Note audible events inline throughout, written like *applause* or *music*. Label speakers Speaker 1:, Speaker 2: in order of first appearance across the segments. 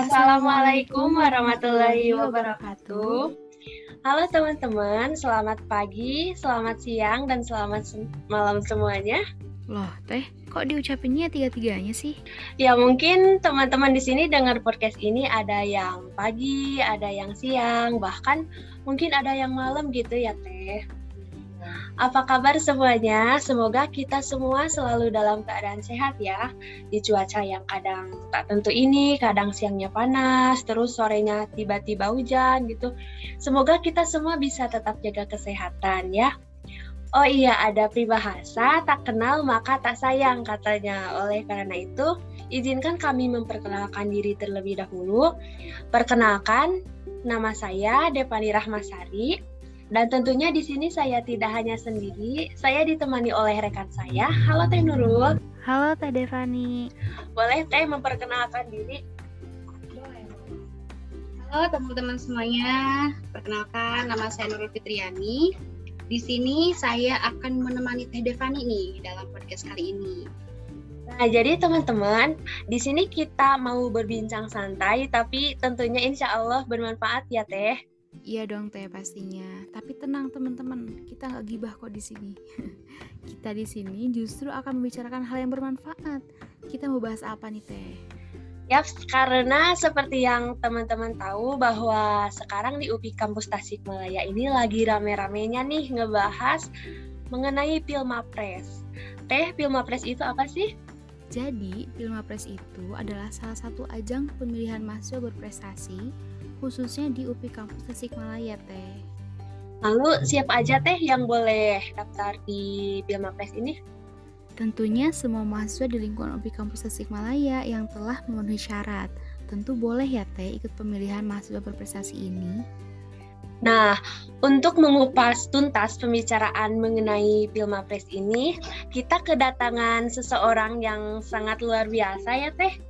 Speaker 1: Assalamualaikum warahmatullahi wabarakatuh. Halo teman-teman, selamat pagi, selamat siang, dan selamat se malam semuanya.
Speaker 2: Loh, Teh, kok diucapinnya tiga-tiganya sih?
Speaker 1: Ya mungkin teman-teman di sini dengar podcast ini ada yang pagi, ada yang siang, bahkan mungkin ada yang malam gitu ya Teh. Apa kabar semuanya? Semoga kita semua selalu dalam keadaan sehat ya. Di cuaca yang kadang tak tentu ini, kadang siangnya panas, terus sorenya tiba-tiba hujan gitu. Semoga kita semua bisa tetap jaga kesehatan ya. Oh iya, ada pribahasa tak kenal maka tak sayang katanya. Oleh karena itu, izinkan kami memperkenalkan diri terlebih dahulu. Perkenalkan, nama saya Depani Rahmasari dan tentunya di sini saya tidak hanya sendiri, saya ditemani oleh rekan saya. Halo Teh Nurul.
Speaker 2: Halo Teh Devani.
Speaker 1: Boleh Teh memperkenalkan diri?
Speaker 3: Halo teman-teman semuanya, perkenalkan nama saya Nurul Fitriani. Di sini saya akan menemani Teh Devani nih dalam podcast kali ini.
Speaker 1: Nah, jadi teman-teman, di sini kita mau berbincang santai, tapi tentunya insya Allah bermanfaat ya Teh.
Speaker 2: Iya dong teh pastinya. Tapi tenang teman-teman, kita nggak gibah kok di sini. *laughs* kita di sini justru akan membicarakan hal yang bermanfaat. Kita mau bahas apa nih teh?
Speaker 1: Yap, karena seperti yang teman-teman tahu bahwa sekarang di UPI Kampus Tasikmalaya ini lagi rame-ramenya nih ngebahas mengenai Pilmapres. Teh, Pilmapres itu apa sih?
Speaker 2: Jadi, Pilmapres itu adalah salah satu ajang pemilihan mahasiswa berprestasi khususnya di UPI Kampus Tasikmalaya Teh.
Speaker 1: Lalu siapa aja Teh yang boleh daftar di Pilmapres ini?
Speaker 2: Tentunya semua mahasiswa di lingkungan UPI Kampus Tasikmalaya yang telah memenuhi syarat. Tentu boleh ya Teh ikut pemilihan mahasiswa berprestasi ini.
Speaker 1: Nah, untuk mengupas tuntas pembicaraan mengenai Pilmapres ini, kita kedatangan seseorang yang sangat luar biasa ya Teh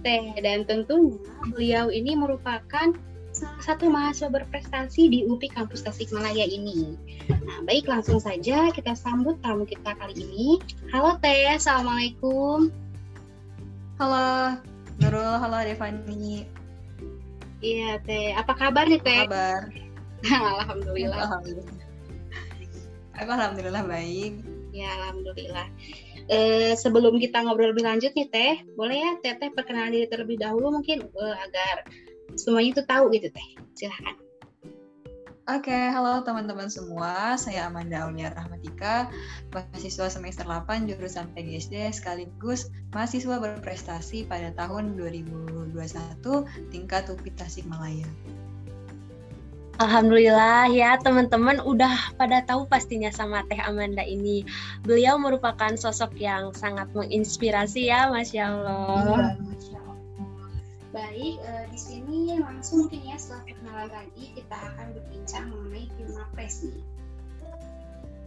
Speaker 3: Teh dan tentunya beliau ini merupakan salah satu mahasiswa berprestasi di UPI Kampus Tasikmalaya ini. Nah, baik langsung saja kita sambut tamu kita kali ini. Halo Teh, Assalamualaikum.
Speaker 4: Halo Nurul, halo Devani.
Speaker 3: Iya Teh, apa kabar nih Teh?
Speaker 4: Kabar. *laughs*
Speaker 3: Alhamdulillah.
Speaker 4: Alhamdulillah. Aku alhamdulillah baik.
Speaker 3: Ya, alhamdulillah. Eh, sebelum kita ngobrol lebih lanjut nih Teh, boleh ya Teteh perkenalan diri terlebih dahulu mungkin eh, agar semuanya itu tahu gitu Teh. Silahkan.
Speaker 4: Oke, okay, halo teman-teman semua. Saya Amanda Aulia Rahmatika, mahasiswa semester 8 jurusan PGSD sekaligus mahasiswa berprestasi pada tahun 2021 tingkat UPI Tasikmalaya.
Speaker 1: Alhamdulillah ya teman-teman udah pada tahu pastinya sama Teh Amanda ini. Beliau merupakan sosok yang sangat menginspirasi ya, Masya Allah.
Speaker 3: Ya, Baik, uh, di sini langsung mungkin ya setelah perkenalan tadi kita akan berbincang mengenai Pilmapres nih.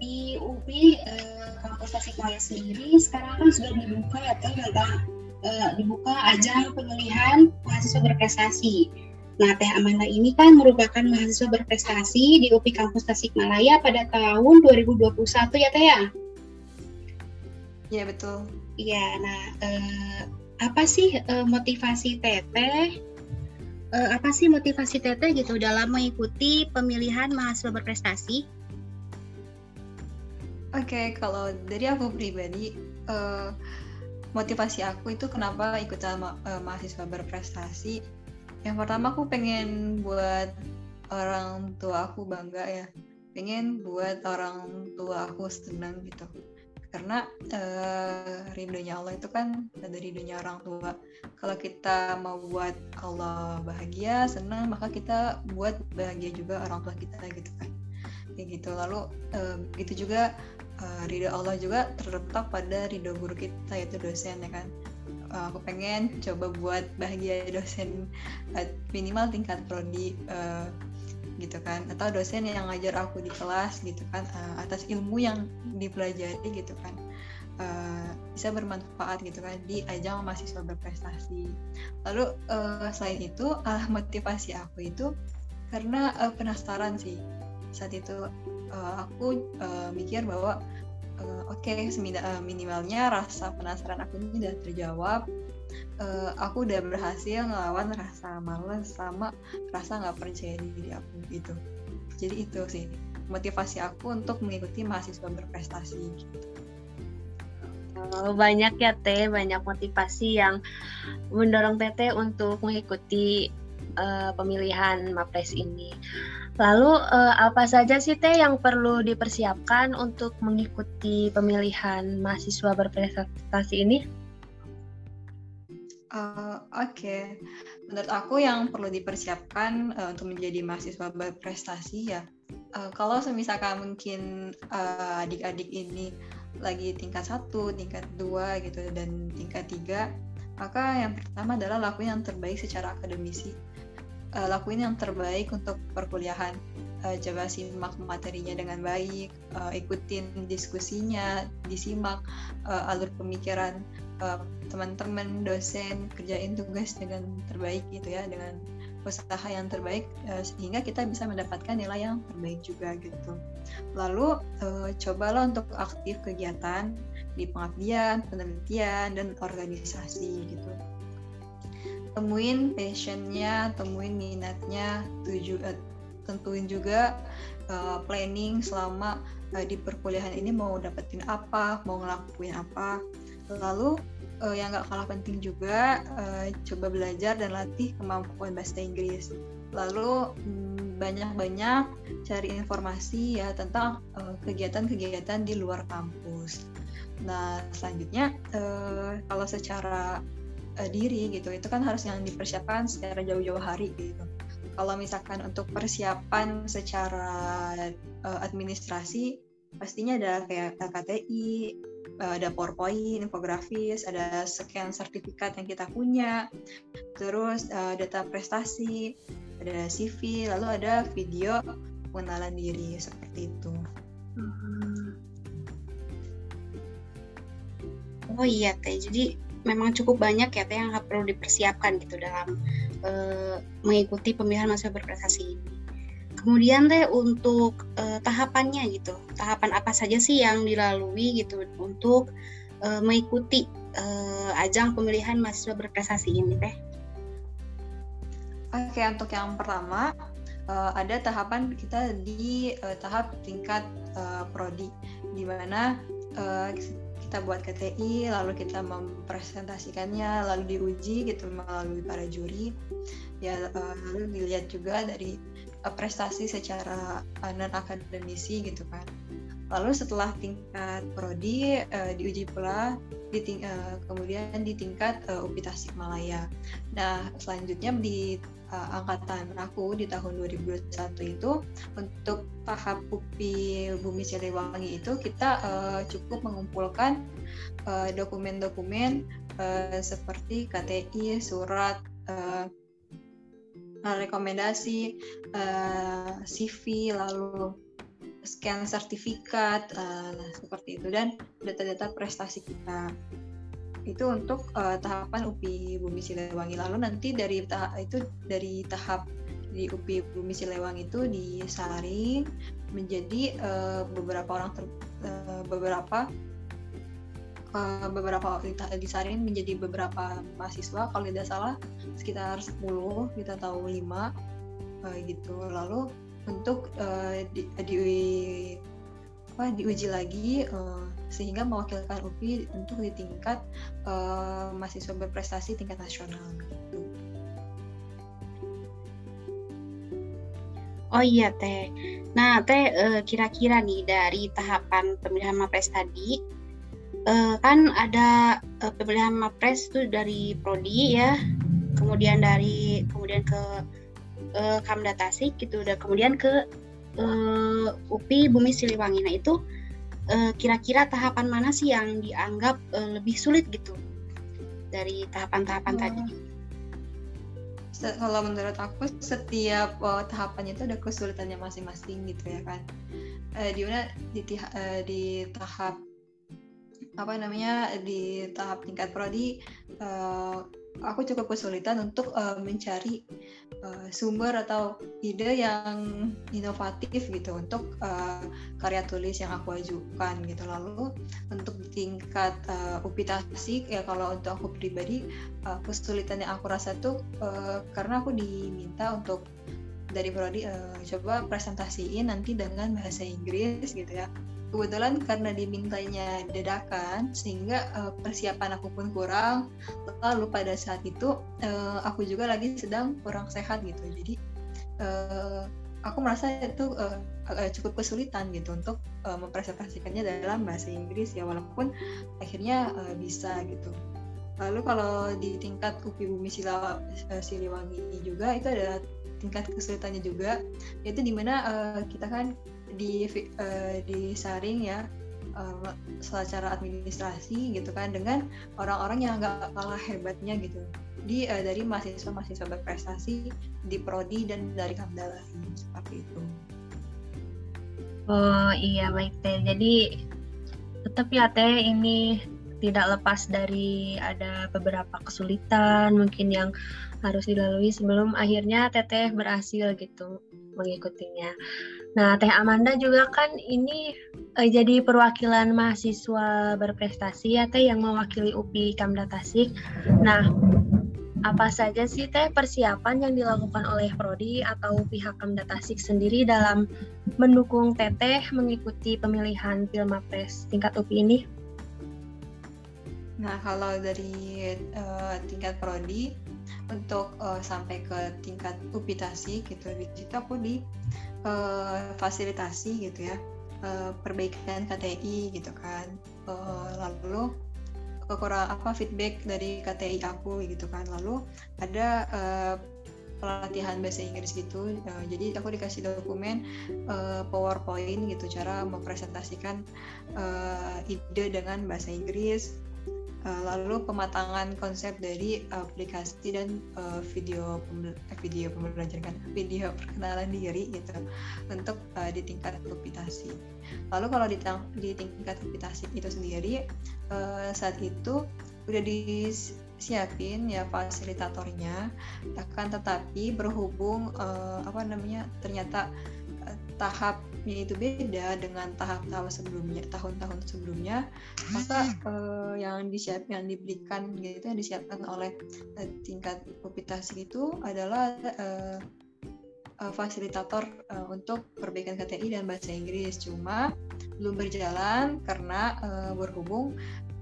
Speaker 3: Di uh, eh, kampus Tasikmalaya sendiri sekarang kan sudah dibuka ya tentang uh, dibuka ajang pemilihan mahasiswa berprestasi Nah, Teh Amanda ini kan merupakan mahasiswa berprestasi di UPI Kampus Tasikmalaya pada tahun 2021 ya Teh ya?
Speaker 4: Iya betul.
Speaker 3: Iya, nah eh, apa sih eh, motivasi Teteh? Eh, apa sih motivasi Teteh gitu dalam mengikuti pemilihan mahasiswa berprestasi?
Speaker 4: Oke, okay, kalau dari aku pribadi, eh, motivasi aku itu kenapa ikut sama eh, mahasiswa berprestasi yang pertama aku pengen buat orang tua aku bangga ya. Pengen buat orang tua aku senang gitu. Karena uh, ridhonya Allah itu kan dari ridhonya orang tua. Kalau kita mau buat Allah bahagia senang maka kita buat bahagia juga orang tua kita gitu kan. Kayak gitu. Lalu uh, gitu juga uh, ridho Allah juga terletak pada ridho guru kita yaitu dosen ya kan uh, aku pengen coba buat bahagia dosen uh, minimal tingkat prodi uh, gitu kan. Atau dosen yang ngajar aku di kelas gitu kan uh, atas ilmu yang dipelajari gitu kan. Uh, bisa bermanfaat gitu kan di ajang mahasiswa berprestasi. Lalu uh, selain itu uh, motivasi aku itu karena uh, penasaran sih. Saat itu uh, aku uh, mikir bahwa uh, oke okay, uh, minimalnya rasa penasaran aku ini sudah terjawab uh, aku udah berhasil ngelawan rasa males sama rasa nggak percaya diri aku gitu jadi itu sih motivasi aku untuk mengikuti mahasiswa berprestasi gitu.
Speaker 1: Oh, banyak ya Teh, banyak motivasi yang mendorong Teteh untuk mengikuti uh, pemilihan Mapres ini. Lalu uh, apa saja sih Teh yang perlu dipersiapkan untuk mengikuti pemilihan mahasiswa berprestasi ini?
Speaker 4: Uh, Oke, okay. menurut aku yang perlu dipersiapkan uh, untuk menjadi mahasiswa berprestasi ya, uh, kalau semisalkan mungkin uh, adik-adik ini lagi tingkat satu, tingkat dua gitu dan tingkat tiga, maka yang pertama adalah lakuin yang terbaik secara akademisi, uh, lakuin yang terbaik untuk perkuliahan, uh, coba simak materinya dengan baik, uh, ikutin diskusinya, disimak uh, alur pemikiran teman-teman dosen kerjain tugas dengan terbaik gitu ya dengan usaha yang terbaik uh, sehingga kita bisa mendapatkan nilai yang terbaik juga gitu. Lalu uh, cobalah untuk aktif kegiatan di pengabdian, penelitian dan organisasi gitu. Temuin passionnya, temuin minatnya, tuju, uh, tentuin juga uh, planning selama uh, di perkuliahan ini mau dapetin apa, mau ngelakuin apa Lalu uh, yang gak kalah penting juga uh, coba belajar dan latih kemampuan bahasa Inggris. Lalu mm, banyak-banyak cari informasi ya tentang eh, kegiatan-kegiatan uh, di luar kampus. Nah selanjutnya uh, kalau secara uh, diri gitu itu kan harus yang dipersiapkan secara jauh-jauh hari gitu. Kalau misalkan untuk persiapan secara uh, administrasi pastinya ada kayak KTI, Eh, ada PowerPoint, infografis, ada scan sertifikat yang kita punya, terus uh, data prestasi, ada CV, lalu ada video pengenalan diri seperti itu.
Speaker 3: Hmm. Oh iya teh, jadi memang cukup banyak ya teh yang perlu dipersiapkan gitu dalam uh, mengikuti pemilihan mahasiswa berprestasi ini. Kemudian teh untuk uh, tahapannya gitu, tahapan apa saja sih yang dilalui gitu untuk uh, mengikuti uh, ajang pemilihan mahasiswa berprestasi ini teh?
Speaker 4: Oke, untuk yang pertama uh, ada tahapan kita di uh, tahap tingkat uh, prodi, di mana kita buat KTI, lalu kita mempresentasikannya, lalu diuji gitu melalui para juri, ya uh, lalu dilihat juga dari prestasi secara uh, non akademisi gitu kan. Lalu setelah tingkat prodi diuji pula di ting kemudian di tingkat uh, UPI Tasikmalaya. Nah, selanjutnya di uh, angkatan aku di tahun 2021 itu untuk tahap UPI Bumi Siliwangi itu kita uh, cukup mengumpulkan dokumen-dokumen uh, uh, seperti KTI, surat uh, rekomendasi uh, eh, CV lalu scan sertifikat uh, seperti itu dan data-data prestasi kita itu untuk uh, tahapan UPI Bumi Silewangi lalu nanti dari tahap itu dari tahap di UPI Bumi Silewangi itu disaring menjadi uh, beberapa orang ter, uh, beberapa uh, beberapa disaring menjadi beberapa mahasiswa. Kalau tidak salah sekitar 10 kita tahu 5 uh, gitu. Lalu untuk uh, di, di apa diuji lagi uh, sehingga mewakilkan UPI untuk di tingkat uh, mahasiswa berprestasi tingkat nasional gitu.
Speaker 3: Oh iya teh. Nah teh kira-kira nih dari tahapan pemilihan mapres tadi kan ada pemilihan mapres itu dari prodi ya kemudian dari kemudian ke uh, Kamda Tasik gitu dan kemudian ke uh, UPI Bumi Siliwangi. Nah itu kira kira-kira tahapan mana sih yang dianggap uh, lebih sulit gitu dari tahapan-tahapan oh. tadi?
Speaker 4: Kalau menurut aku setiap uh, tahapannya itu ada kesulitannya masing-masing gitu ya kan. Uh, di mana di, uh, di tahap apa namanya di tahap tingkat prodi uh, aku cukup kesulitan untuk uh, mencari uh, sumber atau ide yang inovatif gitu untuk uh, karya tulis yang aku ajukan gitu. Lalu untuk tingkat uh, upitasi ya kalau untuk aku pribadi uh, kesulitan yang aku rasa tuh uh, karena aku diminta untuk dari prodi uh, coba presentasiin nanti dengan bahasa Inggris gitu ya kebetulan karena dimintanya dadakan sehingga uh, persiapan aku pun kurang. Lalu pada saat itu uh, aku juga lagi sedang kurang sehat gitu. Jadi uh, aku merasa itu uh, cukup kesulitan gitu untuk uh, mempresentasikannya dalam bahasa Inggris ya walaupun akhirnya uh, bisa gitu. Lalu kalau di tingkat UPI Bumi Sila, Siliwangi juga itu ada tingkat kesulitannya juga. Yaitu di mana uh, kita kan di uh, disaring ya uh, secara administrasi gitu kan dengan orang-orang yang nggak kalah hebatnya gitu di uh, dari mahasiswa-mahasiswa berprestasi di prodi dan dari Kamdala seperti itu.
Speaker 1: Oh iya baik teh. Jadi tetap ya teh ini tidak lepas dari ada beberapa kesulitan mungkin yang harus dilalui sebelum akhirnya teteh berhasil gitu mengikutinya. Nah, Teh Amanda juga kan ini eh, jadi perwakilan mahasiswa berprestasi ya Teh yang mewakili UPI Kamda Tasik. Nah, apa saja sih Teh persiapan yang dilakukan oleh Prodi atau pihak Kamda Tasik sendiri dalam mendukung Teteh mengikuti pemilihan Pilmapres tingkat UPI ini?
Speaker 4: Nah, kalau dari uh, tingkat Prodi untuk uh, sampai ke tingkat UPI Tasik gitu, di situ aku di uh, fasilitasi gitu ya uh, perbaikan KTI gitu kan. Uh, lalu kurang apa feedback dari KTI aku gitu kan. Lalu ada pelatihan bahasa Inggris gitu. Jadi aku dikasih dokumen PowerPoint gitu cara mempresentasikan ide dengan bahasa Inggris. Eh, lalu pematangan konsep dari aplikasi dan uh, video eh, video pembelajaran kan video perkenalan diri gitu untuk uh, di tingkat aplikasi. Lalu kalau di, di tingkat aplikasi itu sendiri uh, saat itu udah disiapin ya fasilitatornya akan tetapi berhubung uh, apa namanya ternyata tahapnya itu beda dengan tahap-tahap sebelumnya tahun-tahun sebelumnya. Maka uh, yang disiap yang diberikan gitu yang disiapkan oleh uh, tingkat publikasi itu adalah uh, uh, fasilitator uh, untuk perbaikan KTI dan bahasa Inggris. Cuma belum berjalan karena uh, berhubung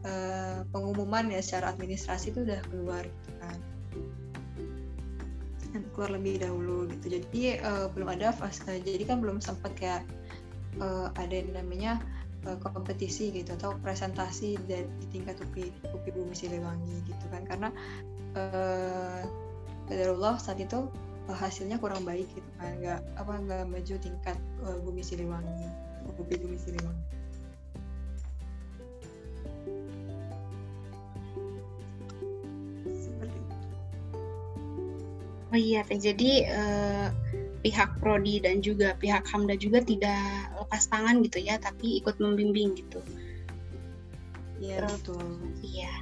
Speaker 4: uh, pengumuman ya secara administrasi itu udah keluar gitu kan keluar lebih dahulu gitu. Jadi uh, belum ada fase jadi kan belum sempat kayak uh, ada yang namanya uh, kompetisi gitu atau presentasi di tingkat UPI UPI Bumi Siliwangi gitu kan. Karena uh, Allah saat itu uh, hasilnya kurang baik gitu kan. Nggak apa nggak maju tingkat uh, Bumi Siliwangi UPI Bumi Siliwangi
Speaker 3: Oh iya, Teh. Jadi eh, pihak Prodi dan juga pihak Hamda juga tidak lepas tangan gitu ya, tapi ikut membimbing gitu.
Speaker 4: Iya, betul.
Speaker 3: Iya.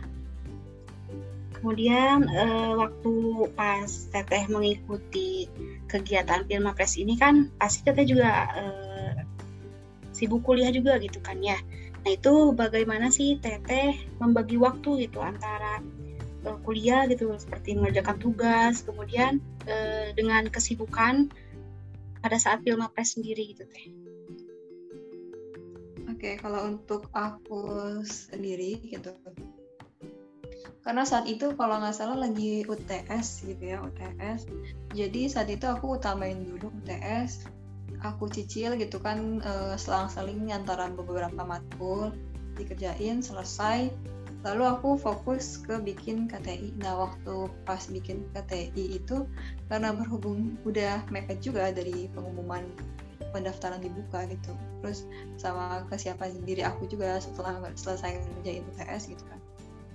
Speaker 3: Kemudian eh, waktu pas Teteh mengikuti kegiatan Pilmapres ini kan pasti Teteh juga eh, sibuk kuliah juga gitu kan ya. Nah itu bagaimana sih Teteh membagi waktu gitu antara uh, kuliah gitu seperti mengerjakan tugas. Kemudian uh, dengan kesibukan pada saat Pilmapres sendiri gitu teh.
Speaker 4: Oke, okay, kalau untuk aku sendiri gitu, karena saat itu kalau nggak salah lagi UTS gitu ya UTS, jadi saat itu aku utamain dulu UTS, aku cicil gitu kan uh, selang-seling antara beberapa matkul dikerjain selesai lalu aku fokus ke bikin KTI nah waktu pas bikin KTI itu karena berhubung udah mepet juga dari pengumuman pendaftaran dibuka gitu. Terus sama kesiapan diri aku juga setelah selesai ngerjain UTS gitu kan.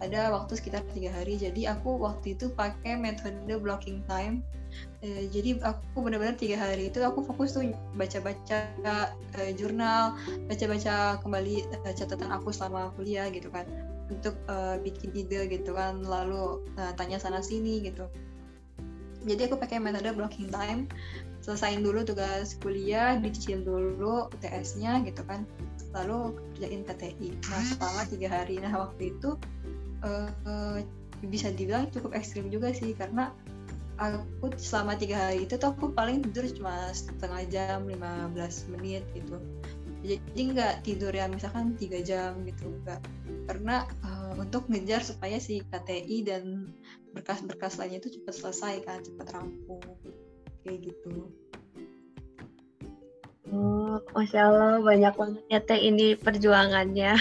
Speaker 4: Ada waktu sekitar tiga hari. Jadi aku waktu itu pakai metode blocking time. Eh, jadi aku benar-benar tiga hari itu aku fokus tuh baca-baca uh, jurnal, baca-baca kembali uh, catatan aku selama kuliah gitu kan, untuk uh, bikin ide gitu kan, lalu uh, tanya sana sini gitu. Jadi aku pakai metode blocking time, selesain dulu tugas kuliah, dicicil dulu UTS-nya gitu kan, lalu kerjain KTI. Nah selama tiga hari, nah waktu itu uh, uh, bisa dibilang cukup ekstrim juga sih karena aku selama tiga hari itu tuh aku paling tidur cuma setengah jam 15 menit gitu jadi nggak tidur ya misalkan tiga jam gitu enggak karena uh, untuk ngejar supaya si KTI dan berkas-berkas lainnya itu cepat selesai kan cepat rampung kayak gitu
Speaker 1: Oh, Masya Allah banyak banget ya Teh ini perjuangannya.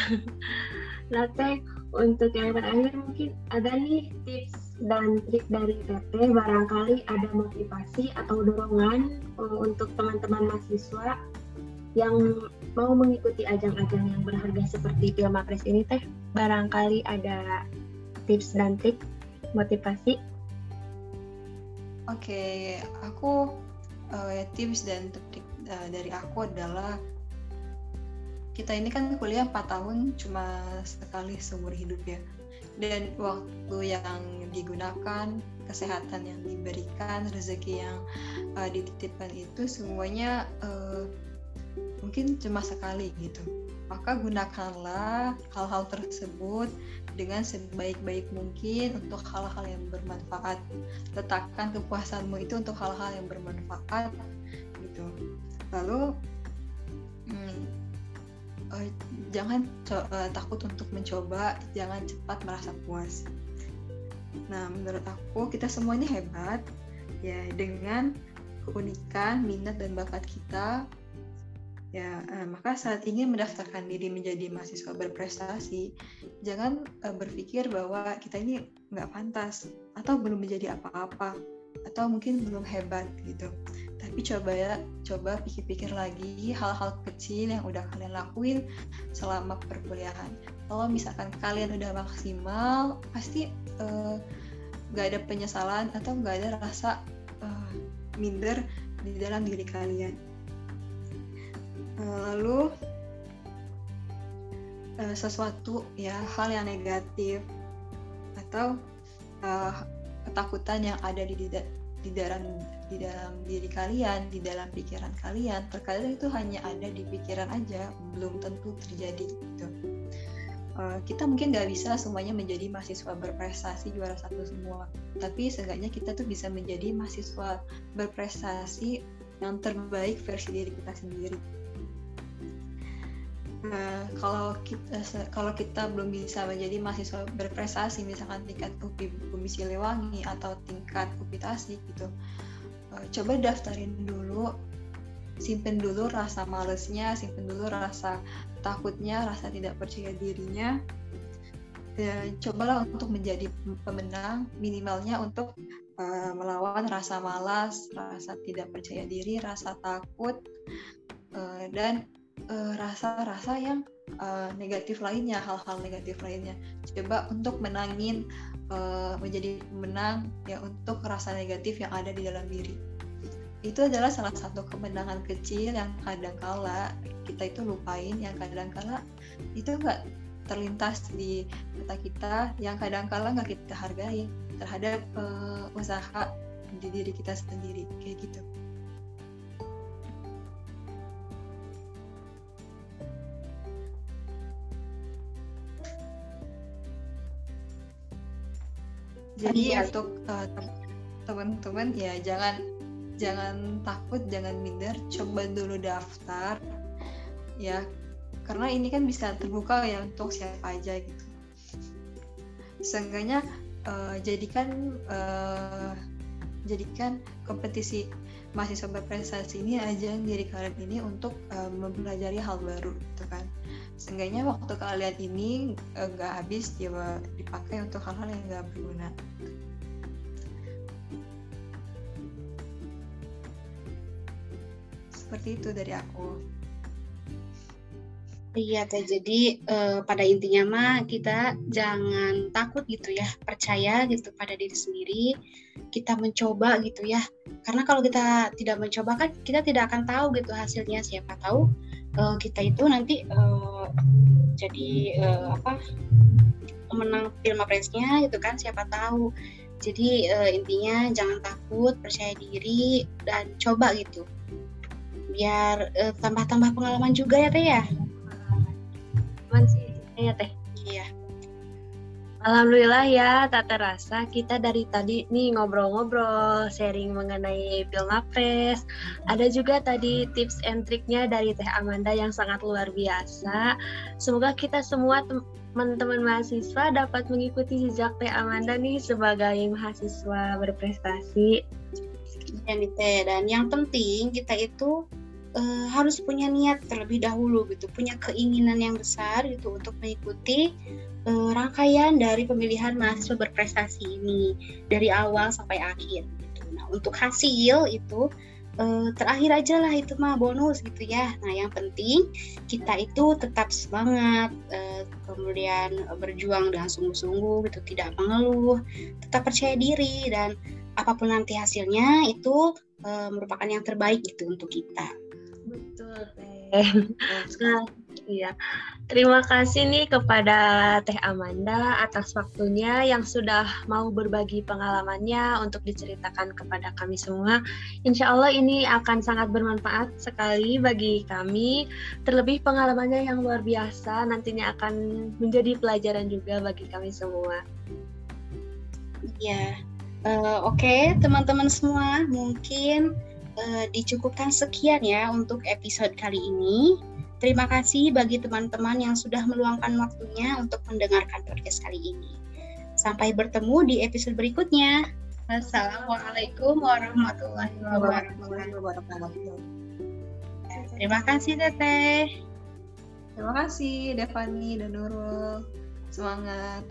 Speaker 1: *laughs* nah Teh, untuk yang terakhir mungkin ada nih tips dan trik dari TT barangkali ada motivasi atau dorongan uh, untuk teman-teman mahasiswa yang mau mengikuti ajang-ajang yang berharga seperti Pilmapres ini teh barangkali ada tips dan trik motivasi?
Speaker 4: Oke, okay, aku uh, tips dan trik uh, dari aku adalah kita ini kan kuliah 4 tahun cuma sekali seumur hidup ya. Dan waktu yang digunakan, kesehatan yang diberikan, rezeki yang uh, dititipkan itu semuanya uh, mungkin cuma sekali gitu. Maka gunakanlah hal-hal tersebut dengan sebaik-baik mungkin untuk hal-hal yang bermanfaat. Letakkan kepuasanmu itu untuk hal-hal yang bermanfaat gitu. Lalu hmm, uh, jangan uh, takut untuk mencoba, jangan cepat merasa puas. Nah, menurut aku kita semua ini hebat ya dengan keunikan, minat dan bakat kita. Ya, uh, maka saat ini mendaftarkan diri menjadi mahasiswa berprestasi, jangan uh, berpikir bahwa kita ini nggak pantas atau belum menjadi apa-apa atau mungkin belum hebat gitu. Tapi coba ya coba pikir-pikir lagi hal-hal kecil yang udah kalian lakuin selama perkuliahan. Kalau misalkan kalian udah maksimal pasti uh, gak ada penyesalan atau gak ada rasa uh, minder di dalam diri kalian lalu uh, sesuatu ya hal yang negatif atau uh, ketakutan yang ada di di dalam di dalam diri kalian, di dalam pikiran kalian, terkadang itu hanya ada di pikiran aja, belum tentu terjadi gitu. Uh, kita mungkin nggak bisa semuanya menjadi mahasiswa berprestasi juara satu semua, tapi seenggaknya kita tuh bisa menjadi mahasiswa berprestasi yang terbaik versi diri kita sendiri. Nah, kalau kita kalau kita belum bisa menjadi mahasiswa berprestasi, misalkan tingkat UPI Bumi Siliwangi atau tingkat UPI Tasik gitu, uh, coba daftarin dulu, simpen dulu rasa malesnya, simpen dulu rasa takutnya, rasa tidak percaya dirinya. Dan cobalah untuk menjadi pemenang, minimalnya untuk melawan rasa malas, rasa tidak percaya diri, rasa takut, dan Eh, rasa-rasa uh, yang uh, negatif lainnya, hal-hal negatif lainnya. Coba untuk menangin uh, menjadi pemenang ya untuk rasa negatif yang ada di dalam diri. Itu adalah salah satu kemenangan kecil yang kadang kala kita itu lupain, yang kadang kala itu enggak terlintas di mata kita, yang kadang kala nggak kita hargai terhadap uh, usaha di diri kita sendiri kayak gitu. Jadi ya untuk uh, teman-teman ya jangan jangan takut jangan minder coba dulu daftar. Ya karena ini kan bisa terbuka ya untuk siapa aja gitu. Seenggaknya uh, jadikan uh, jadikan kompetisi mahasiswa berprestasi ini aja diri kalian ini untuk uh, mempelajari hal baru gitu kan seenggaknya waktu kalian ini nggak uh, habis dipakai untuk hal-hal yang nggak berguna seperti itu dari aku
Speaker 3: Iya teh, jadi uh, pada intinya mah kita jangan takut gitu ya, percaya gitu pada diri sendiri. Kita mencoba gitu ya, karena kalau kita tidak mencoba kan kita tidak akan tahu gitu hasilnya. Siapa tahu uh, kita itu nanti uh, jadi uh, apa menang Pilmapresnya gitu kan? Siapa tahu. Jadi uh, intinya jangan takut, percaya diri dan coba gitu, biar tambah-tambah pengalaman juga ya teh ya
Speaker 1: teman sih ya teh iya Alhamdulillah ya, tak terasa kita dari tadi nih ngobrol-ngobrol, sharing mengenai Pilmapres. Ada juga tadi tips and triknya dari Teh Amanda yang sangat luar biasa. Semoga kita semua teman-teman mahasiswa dapat mengikuti jejak Teh Amanda nih sebagai mahasiswa berprestasi.
Speaker 3: Ya, Teh. Dan yang penting kita itu uh, harus punya niat terlebih dahulu gitu, punya keinginan yang besar gitu untuk mengikuti uh, rangkaian dari pemilihan mahasiswa berprestasi ini dari awal sampai akhir. Gitu. Nah untuk hasil itu uh, terakhir aja lah itu mah bonus gitu ya. Nah yang penting kita itu tetap semangat, uh, kemudian berjuang dengan sungguh-sungguh gitu, tidak mengeluh, tetap percaya diri dan apa pun nanti hasilnya itu merupakan yang terbaik gitu untuk kita.
Speaker 1: Nah, iya. Terima kasih nih kepada Teh Amanda atas waktunya yang sudah mau berbagi pengalamannya untuk diceritakan kepada kami semua. Insya Allah ini akan sangat bermanfaat sekali bagi kami. Terlebih pengalamannya yang luar biasa nantinya akan menjadi pelajaran juga bagi kami semua.
Speaker 3: Iya. Uh, Oke, okay, teman-teman semua, mungkin uh, dicukupkan sekian ya untuk episode kali ini. Terima kasih bagi teman-teman yang sudah meluangkan waktunya untuk mendengarkan podcast kali ini. Sampai bertemu di episode berikutnya. Assalamualaikum warahmatullahi wabarakatuh. Terima kasih Teteh.
Speaker 4: Terima kasih Devani dan Nurul. Semangat.